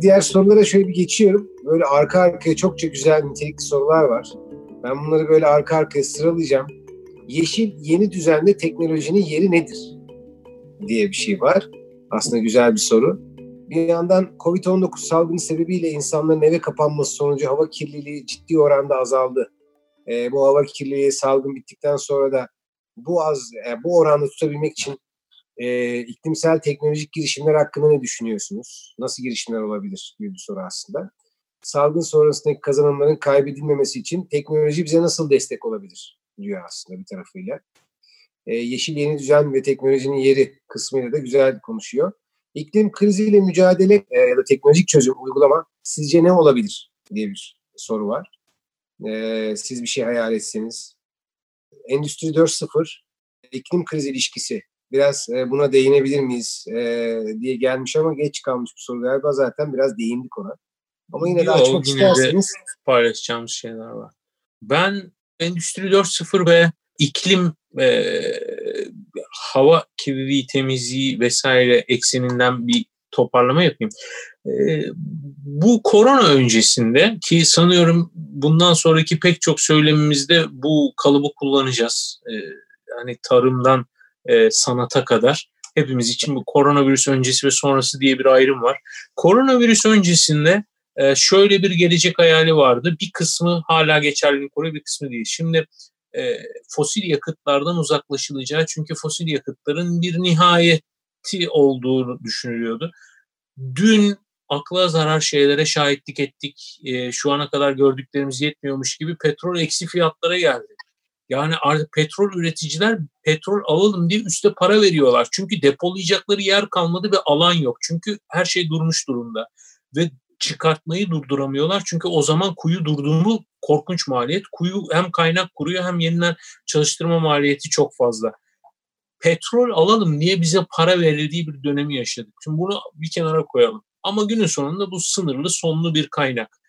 Diğer sorulara şöyle bir geçiyorum. Böyle arka arkaya çokça güzel nitelikli sorular var. Ben bunları böyle arka arkaya sıralayacağım. Yeşil yeni düzende teknolojinin yeri nedir? diye bir şey var. Aslında güzel bir soru. Bir yandan Covid-19 salgını sebebiyle insanların eve kapanması sonucu hava kirliliği ciddi oranda azaldı. E, bu hava kirliliği salgın bittikten sonra da bu az e, bu oranda tutabilmek için e, iklimsel teknolojik girişimler hakkında ne düşünüyorsunuz? Nasıl girişimler olabilir gibi bir soru aslında. Salgın sonrasındaki kazanımların kaybedilmemesi için teknoloji bize nasıl destek olabilir diyor aslında bir tarafıyla. E, yeşil yeni düzen ve teknolojinin yeri kısmıyla da güzel konuşuyor. İklim kriziyle mücadele e, ya da teknolojik çözüm uygulama sizce ne olabilir diye bir soru var. E, siz bir şey hayal etseniz. Endüstri 4.0 iklim krizi ilişkisi biraz e, buna değinebilir miyiz e, diye gelmiş ama geç kalmış bir soru galiba zaten biraz değindik ona. Ama yine de açmak yine isterseniz. De paylaşacağımız şeyler var. Ben Endüstri 4.0 ve iklim e, hava kirliliği, temizliği vesaire ekseninden bir toparlama yapayım. E, bu korona öncesinde ki sanıyorum bundan sonraki pek çok söylemimizde bu kalıbı kullanacağız. E, yani tarımdan e, sanata kadar hepimiz için bu koronavirüs öncesi ve sonrası diye bir ayrım var. Koronavirüs öncesinde e, şöyle bir gelecek hayali vardı. Bir kısmı hala geçerli koruyor, bir kısmı değil. Şimdi e, fosil yakıtlardan uzaklaşılacağı çünkü fosil yakıtların bir nihayeti olduğunu düşünülüyordu. Dün akla zarar şeylere şahitlik ettik. E, şu ana kadar gördüklerimiz yetmiyormuş gibi petrol eksi fiyatlara geldi. Yani petrol üreticiler petrol alalım diye üste para veriyorlar. Çünkü depolayacakları yer kalmadı ve alan yok. Çünkü her şey durmuş durumda. Ve çıkartmayı durduramıyorlar. Çünkü o zaman kuyu durduğunu korkunç maliyet. Kuyu hem kaynak kuruyor hem yeniden çalıştırma maliyeti çok fazla. Petrol alalım diye bize para verildiği bir dönemi yaşadık. Şimdi bunu bir kenara koyalım. Ama günün sonunda bu sınırlı sonlu bir kaynak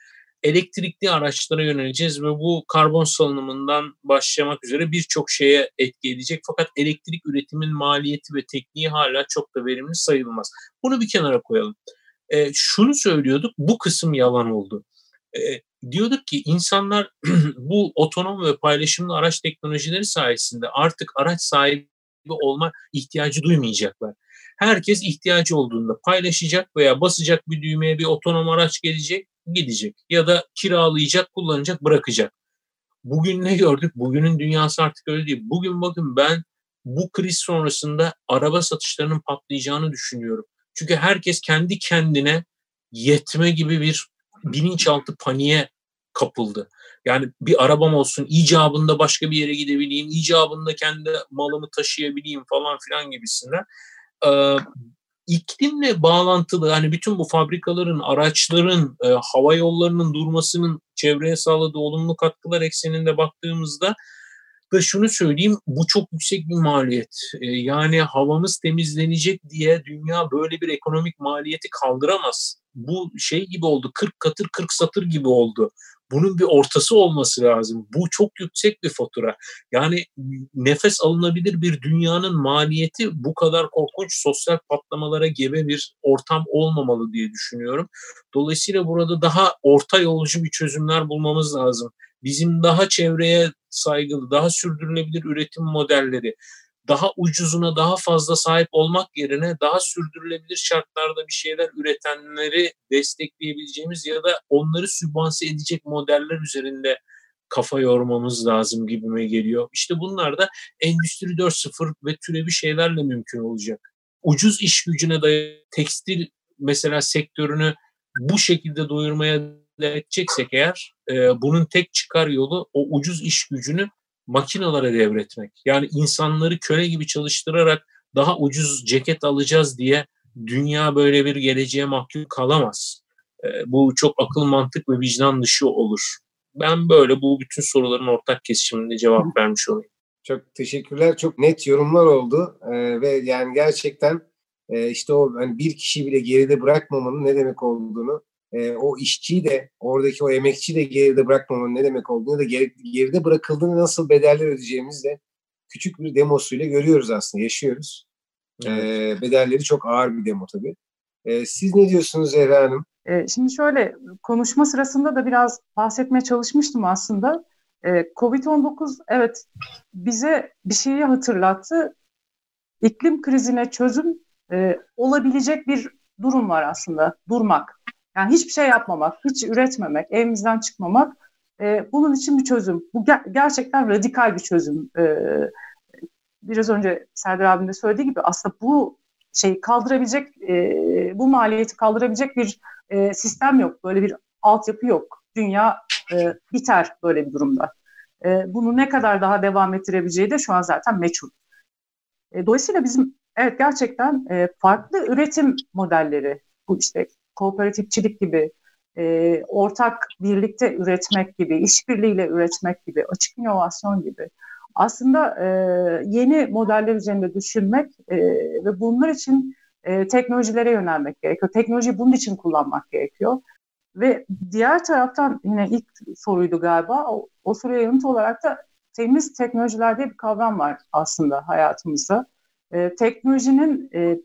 elektrikli araçlara yöneleceğiz ve bu karbon salınımından başlamak üzere birçok şeye etki edecek. Fakat elektrik üretimin maliyeti ve tekniği hala çok da verimli sayılmaz. Bunu bir kenara koyalım. E, şunu söylüyorduk, bu kısım yalan oldu. E, diyorduk ki insanlar bu otonom ve paylaşımlı araç teknolojileri sayesinde artık araç sahibi olma ihtiyacı duymayacaklar. Herkes ihtiyacı olduğunda paylaşacak veya basacak bir düğmeye bir otonom araç gelecek gidecek ya da kiralayacak, kullanacak, bırakacak. Bugün ne gördük? Bugünün dünyası artık öyle değil. Bugün bakın ben bu kriz sonrasında araba satışlarının patlayacağını düşünüyorum. Çünkü herkes kendi kendine yetme gibi bir bilinçaltı paniğe kapıldı. Yani bir arabam olsun, icabında başka bir yere gidebileyim, icabında kendi malımı taşıyabileyim falan filan gibisinden. Ee, iklimle bağlantılı hani bütün bu fabrikaların, araçların, e, hava yollarının durmasının çevreye sağladığı olumlu katkılar ekseninde baktığımızda da şunu söyleyeyim bu çok yüksek bir maliyet. E, yani havamız temizlenecek diye dünya böyle bir ekonomik maliyeti kaldıramaz. Bu şey gibi oldu 40 katır 40 satır gibi oldu. Bunun bir ortası olması lazım. Bu çok yüksek bir fatura. Yani nefes alınabilir bir dünyanın maliyeti bu kadar korkunç sosyal patlamalara gebe bir ortam olmamalı diye düşünüyorum. Dolayısıyla burada daha orta yolcu bir çözümler bulmamız lazım. Bizim daha çevreye saygılı, daha sürdürülebilir üretim modelleri, daha ucuzuna daha fazla sahip olmak yerine daha sürdürülebilir şartlarda bir şeyler üretenleri destekleyebileceğimiz ya da onları sübvanse edecek modeller üzerinde kafa yormamız lazım gibime geliyor. İşte bunlar da Endüstri 4.0 ve türevi şeylerle mümkün olacak. Ucuz iş gücüne dayalı tekstil mesela sektörünü bu şekilde doyurmaya edeceksek eğer e, bunun tek çıkar yolu o ucuz iş gücünü makinalara devretmek. Yani insanları köle gibi çalıştırarak daha ucuz ceket alacağız diye dünya böyle bir geleceğe mahkum kalamaz. E, bu çok akıl mantık ve vicdan dışı olur. Ben böyle bu bütün soruların ortak kesişiminde cevap vermiş olayım. Çok teşekkürler. Çok net yorumlar oldu ee, ve yani gerçekten e, işte o hani bir kişi bile geride bırakmamanın ne demek olduğunu e, o işçiyi de oradaki o emekçi de geride bırakmamanın ne demek olduğunu da geri, geride bırakıldığını nasıl bedeller ödeyeceğimizi de küçük bir demosuyla görüyoruz aslında, yaşıyoruz. Evet. E, bedelleri çok ağır bir demo tabii. E, siz ne diyorsunuz Zehra Hanım? E, şimdi şöyle konuşma sırasında da biraz bahsetmeye çalışmıştım aslında. E, Covid-19 evet bize bir şeyi hatırlattı. İklim krizine çözüm e, olabilecek bir durum var aslında. Durmak. Yani hiçbir şey yapmamak, hiç üretmemek, evimizden çıkmamak e, bunun için bir çözüm. Bu ger- gerçekten radikal bir çözüm. E, biraz önce Serdar abim de söylediği gibi aslında bu şey kaldırabilecek, e, bu maliyeti kaldırabilecek bir e, sistem yok. Böyle bir altyapı yok. Dünya e, biter böyle bir durumda. E, bunu ne kadar daha devam ettirebileceği de şu an zaten meçhul. E, dolayısıyla bizim evet gerçekten e, farklı üretim modelleri, bu işte kooperatifçilik gibi, e, ortak birlikte üretmek gibi, işbirliğiyle üretmek gibi, açık inovasyon gibi aslında e, yeni modeller üzerinde düşünmek e, ve bunlar için e, teknolojilere yönelmek gerekiyor. Teknolojiyi bunun için kullanmak gerekiyor. Ve diğer taraftan yine ilk soruydu galiba. O, o soruya yanıt olarak da temiz teknolojiler diye bir kavram var aslında hayatımızda. E, teknolojinin e,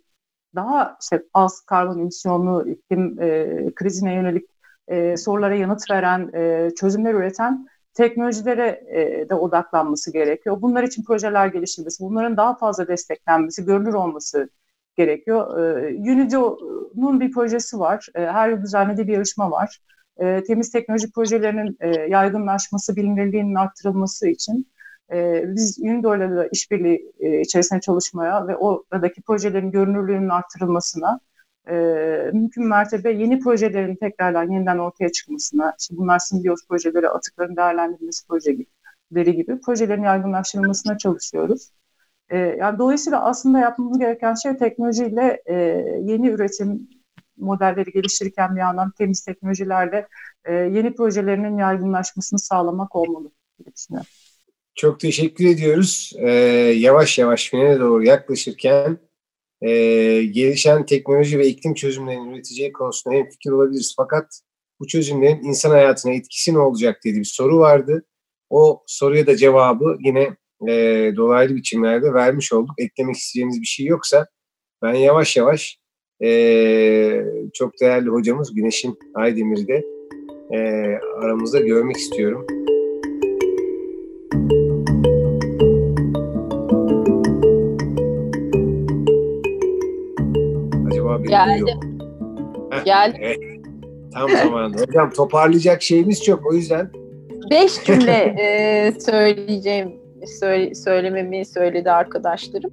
daha işte az karbon emisyonlu iklim e, krizine yönelik e, sorulara yanıt veren, e, çözümler üreten teknolojilere e, de odaklanması gerekiyor. Bunlar için projeler geliştirilmesi, bunların daha fazla desteklenmesi, görünür olması gerekiyor. E, Unido'nun bir projesi var. E, her yıl düzenlediği bir yarışma var. E, temiz teknoloji projelerinin e, yaygınlaşması, bilinirliğinin arttırılması için e, biz Unido ile de işbirliği e, içerisinde çalışmaya ve oradaki projelerin görünürlüğünün arttırılmasına e, mümkün mertebe yeni projelerin tekrardan yeniden ortaya çıkmasına, işte bunlar simbiyoz projeleri, atıkların değerlendirilmesi projeleri gibi projelerin yaygınlaştırılmasına çalışıyoruz. E, yani dolayısıyla aslında yapmamız gereken şey teknolojiyle e, yeni üretim modelleri geliştirirken bir yandan temiz teknolojilerle e, yeni projelerinin yaygınlaşmasını sağlamak olmalı diye düşünüyorum. Çok teşekkür ediyoruz. Ee, yavaş yavaş finale doğru yaklaşırken e, gelişen teknoloji ve iklim çözümlerinin üreteceği konusunda hem fikir olabiliriz. Fakat bu çözümlerin insan hayatına etkisi ne olacak diye bir soru vardı. O soruya da cevabı yine e, dolaylı biçimlerde vermiş olduk. Eklemek isteyeceğiniz bir şey yoksa ben yavaş yavaş e, çok değerli hocamız Güneş'in Aydemir'i de e, aramızda görmek istiyorum. Geldi. Geldi. Evet. Tam zamanında. Hocam toparlayacak şeyimiz çok o yüzden. Beş cümle e, söyleyeceğim, söyle, söylememi söyledi arkadaşlarım.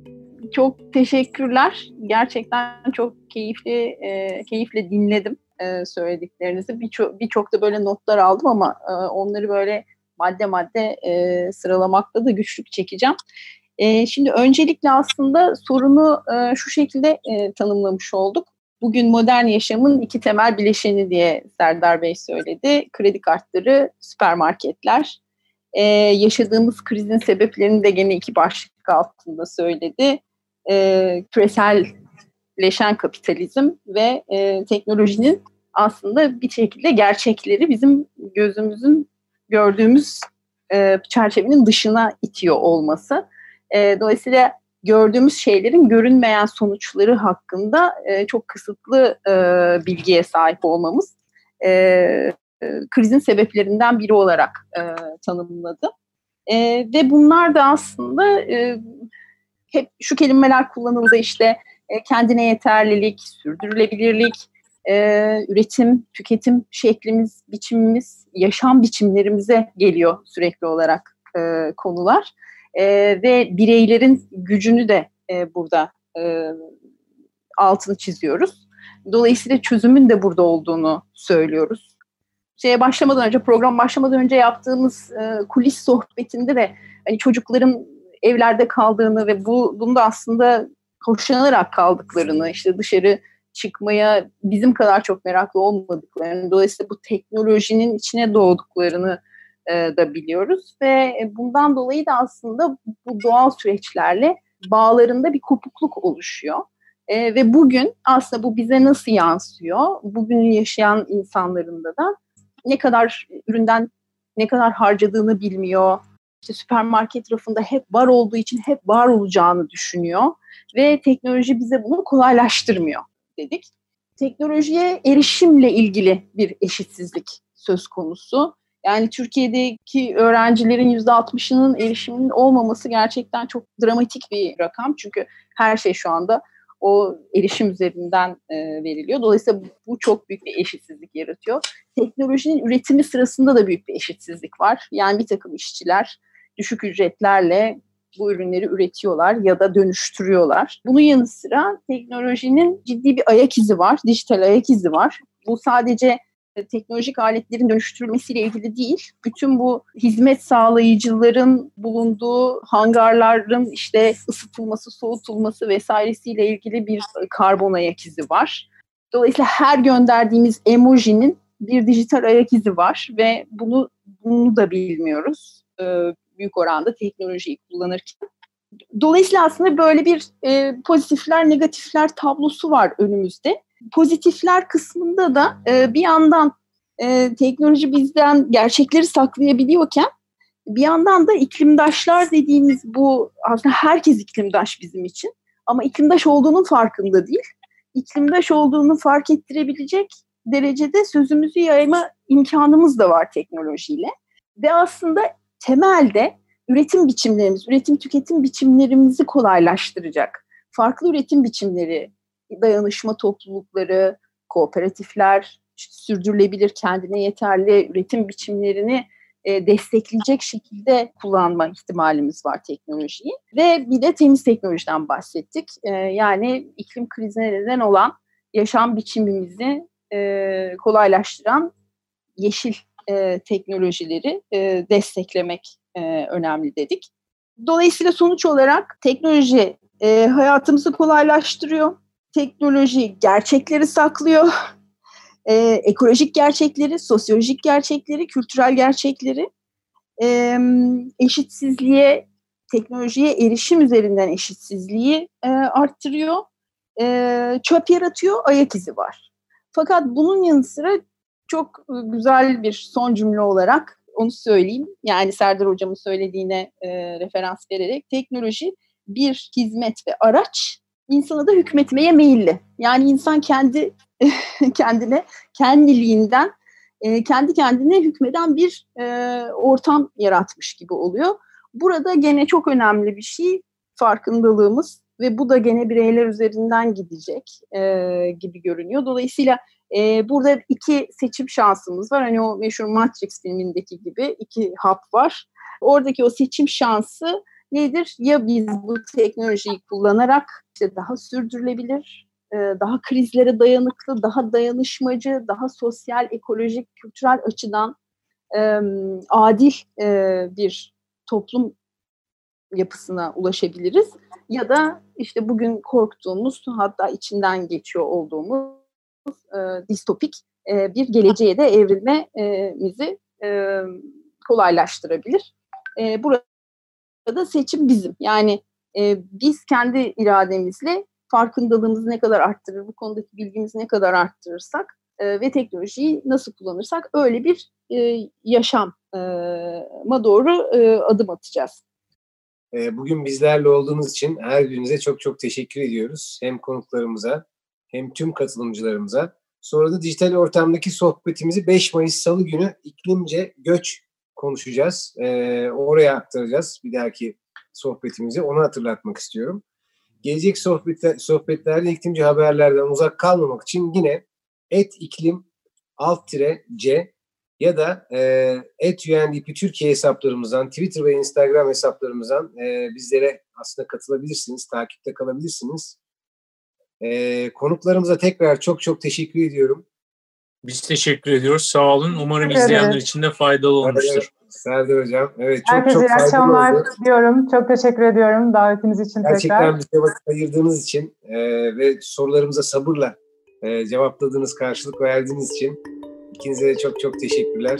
Çok teşekkürler. Gerçekten çok keyifli, e, keyifle dinledim e, söylediklerinizi. Birçok birçok da böyle notlar aldım ama e, onları böyle madde madde e, sıralamakta da güçlük çekeceğim. E, şimdi öncelikle aslında sorunu e, şu şekilde e, tanımlamış olduk. Bugün modern yaşamın iki temel bileşeni diye Serdar Bey söyledi. Kredi kartları, süpermarketler. E, yaşadığımız krizin sebeplerini de gene iki başlık altında söyledi. E, küreselleşen kapitalizm ve e, teknolojinin aslında bir şekilde gerçekleri bizim gözümüzün gördüğümüz e, çerçevenin dışına itiyor olması. E, dolayısıyla gördüğümüz şeylerin görünmeyen sonuçları hakkında e, çok kısıtlı e, bilgiye sahip olmamız e, e, krizin sebeplerinden biri olarak e, tanımladı. E, ve bunlar da aslında e, hep şu kelimeler kullanıldı işte e, kendine yeterlilik, sürdürülebilirlik, e, üretim, tüketim şeklimiz, biçimimiz, yaşam biçimlerimize geliyor sürekli olarak e, konular e, ve bireylerin gücünü de e, burada e, altını çiziyoruz. Dolayısıyla çözümün de burada olduğunu söylüyoruz. Şeye başlamadan önce, program başlamadan önce yaptığımız e, kulis sohbetinde de hani çocukların evlerde kaldığını ve bu bunda aslında hoşlanarak kaldıklarını, işte dışarı çıkmaya bizim kadar çok meraklı olmadıklarını, dolayısıyla bu teknolojinin içine doğduklarını e, da biliyoruz ve e, bundan dolayı da aslında bu doğal süreçlerle bağlarında bir kopukluk oluşuyor. E, ve bugün aslında bu bize nasıl yansıyor? Bugün yaşayan insanların da da ne kadar üründen ne kadar harcadığını bilmiyor. İşte süpermarket rafında hep var olduğu için hep var olacağını düşünüyor ve teknoloji bize bunu kolaylaştırmıyor dedik. teknolojiye erişimle ilgili bir eşitsizlik söz konusu. Yani Türkiye'deki öğrencilerin %60'ının erişiminin olmaması gerçekten çok dramatik bir rakam. Çünkü her şey şu anda o erişim üzerinden e, veriliyor. Dolayısıyla bu çok büyük bir eşitsizlik yaratıyor. Teknolojinin üretimi sırasında da büyük bir eşitsizlik var. Yani bir takım işçiler düşük ücretlerle bu ürünleri üretiyorlar ya da dönüştürüyorlar. Bunun yanı sıra teknolojinin ciddi bir ayak izi var, dijital ayak izi var. Bu sadece teknolojik aletlerin dönüştürülmesiyle ilgili değil, bütün bu hizmet sağlayıcıların bulunduğu hangarların işte ısıtılması, soğutulması vesairesiyle ilgili bir karbon ayak izi var. Dolayısıyla her gönderdiğimiz emojinin bir dijital ayak izi var ve bunu bunu da bilmiyoruz e, büyük oranda teknolojiyi kullanırken. Dolayısıyla aslında böyle bir e, pozitifler, negatifler tablosu var önümüzde pozitifler kısmında da e, bir yandan e, teknoloji bizden gerçekleri saklayabiliyorken bir yandan da iklimdaşlar dediğimiz bu aslında herkes iklimdaş bizim için ama iklimdaş olduğunun farkında değil. İklimdaş olduğunu fark ettirebilecek derecede sözümüzü yayma imkanımız da var teknolojiyle. Ve aslında temelde üretim biçimlerimiz, üretim tüketim biçimlerimizi kolaylaştıracak. Farklı üretim biçimleri dayanışma toplulukları, kooperatifler, sürdürülebilir kendine yeterli üretim biçimlerini e, destekleyecek şekilde kullanma ihtimalimiz var teknolojiyi. Ve bir de temiz teknolojiden bahsettik. E, yani iklim krizine neden olan yaşam biçimimizi e, kolaylaştıran yeşil teknolojileri desteklemek önemli dedik. Dolayısıyla sonuç olarak teknoloji hayatımızı kolaylaştırıyor teknoloji gerçekleri saklıyor. E, ekolojik gerçekleri, sosyolojik gerçekleri, kültürel gerçekleri, e, eşitsizliğe, teknolojiye erişim üzerinden eşitsizliği e, arttırıyor. E, çöp yaratıyor, ayak izi var. Fakat bunun yanı sıra çok güzel bir son cümle olarak onu söyleyeyim. Yani Serdar Hocam'ın söylediğine e, referans vererek teknoloji bir hizmet ve araç insana da hükmetmeye meyilli. Yani insan kendi kendine, kendiliğinden e, kendi kendine hükmeden bir e, ortam yaratmış gibi oluyor. Burada gene çok önemli bir şey farkındalığımız ve bu da gene bireyler üzerinden gidecek e, gibi görünüyor. Dolayısıyla burada iki seçim şansımız var. Hani o meşhur Matrix filmindeki gibi iki hap var. Oradaki o seçim şansı nedir? Ya biz bu teknolojiyi kullanarak işte daha sürdürülebilir, e, daha krizlere dayanıklı, daha dayanışmacı, daha sosyal, ekolojik, kültürel açıdan adil e, bir toplum yapısına ulaşabiliriz. Ya da işte bugün korktuğumuz hatta içinden geçiyor olduğumuz e, distopik bir geleceğe de evrilmemizi kolaylaştırabilir. burada da seçim bizim. Yani e, biz kendi irademizle farkındalığımızı ne kadar arttırır, bu konudaki bilgimizi ne kadar arttırırsak e, ve teknolojiyi nasıl kullanırsak öyle bir e, yaşama doğru e, adım atacağız. E, bugün bizlerle olduğunuz için her birinize çok çok teşekkür ediyoruz. Hem konuklarımıza hem tüm katılımcılarımıza. Sonra da dijital ortamdaki sohbetimizi 5 Mayıs Salı günü iklimce göç konuşacağız. E, oraya aktaracağız bir dahaki sohbetimizi. Onu hatırlatmak istiyorum. Gelecek sohbetler, sohbetlerde iklimci haberlerden uzak kalmamak için yine et iklim alt tire c ya da e, et UNDP Türkiye hesaplarımızdan, Twitter ve Instagram hesaplarımızdan e, bizlere aslında katılabilirsiniz, takipte kalabilirsiniz. E, konuklarımıza tekrar çok çok teşekkür ediyorum. Biz teşekkür ediyoruz. Sağ olun. Umarım evet. izleyenler için de faydalı olmuştur. Serdar Hocam. Evet çok Herkese çok iyi akşamlar diyorum. Çok teşekkür ediyorum davetiniz için Gerçekten tekrar. Gerçekten bize vakit ayırdığınız için e, ve sorularımıza sabırla e, cevapladığınız, karşılık verdiğiniz için ikinize de çok çok teşekkürler.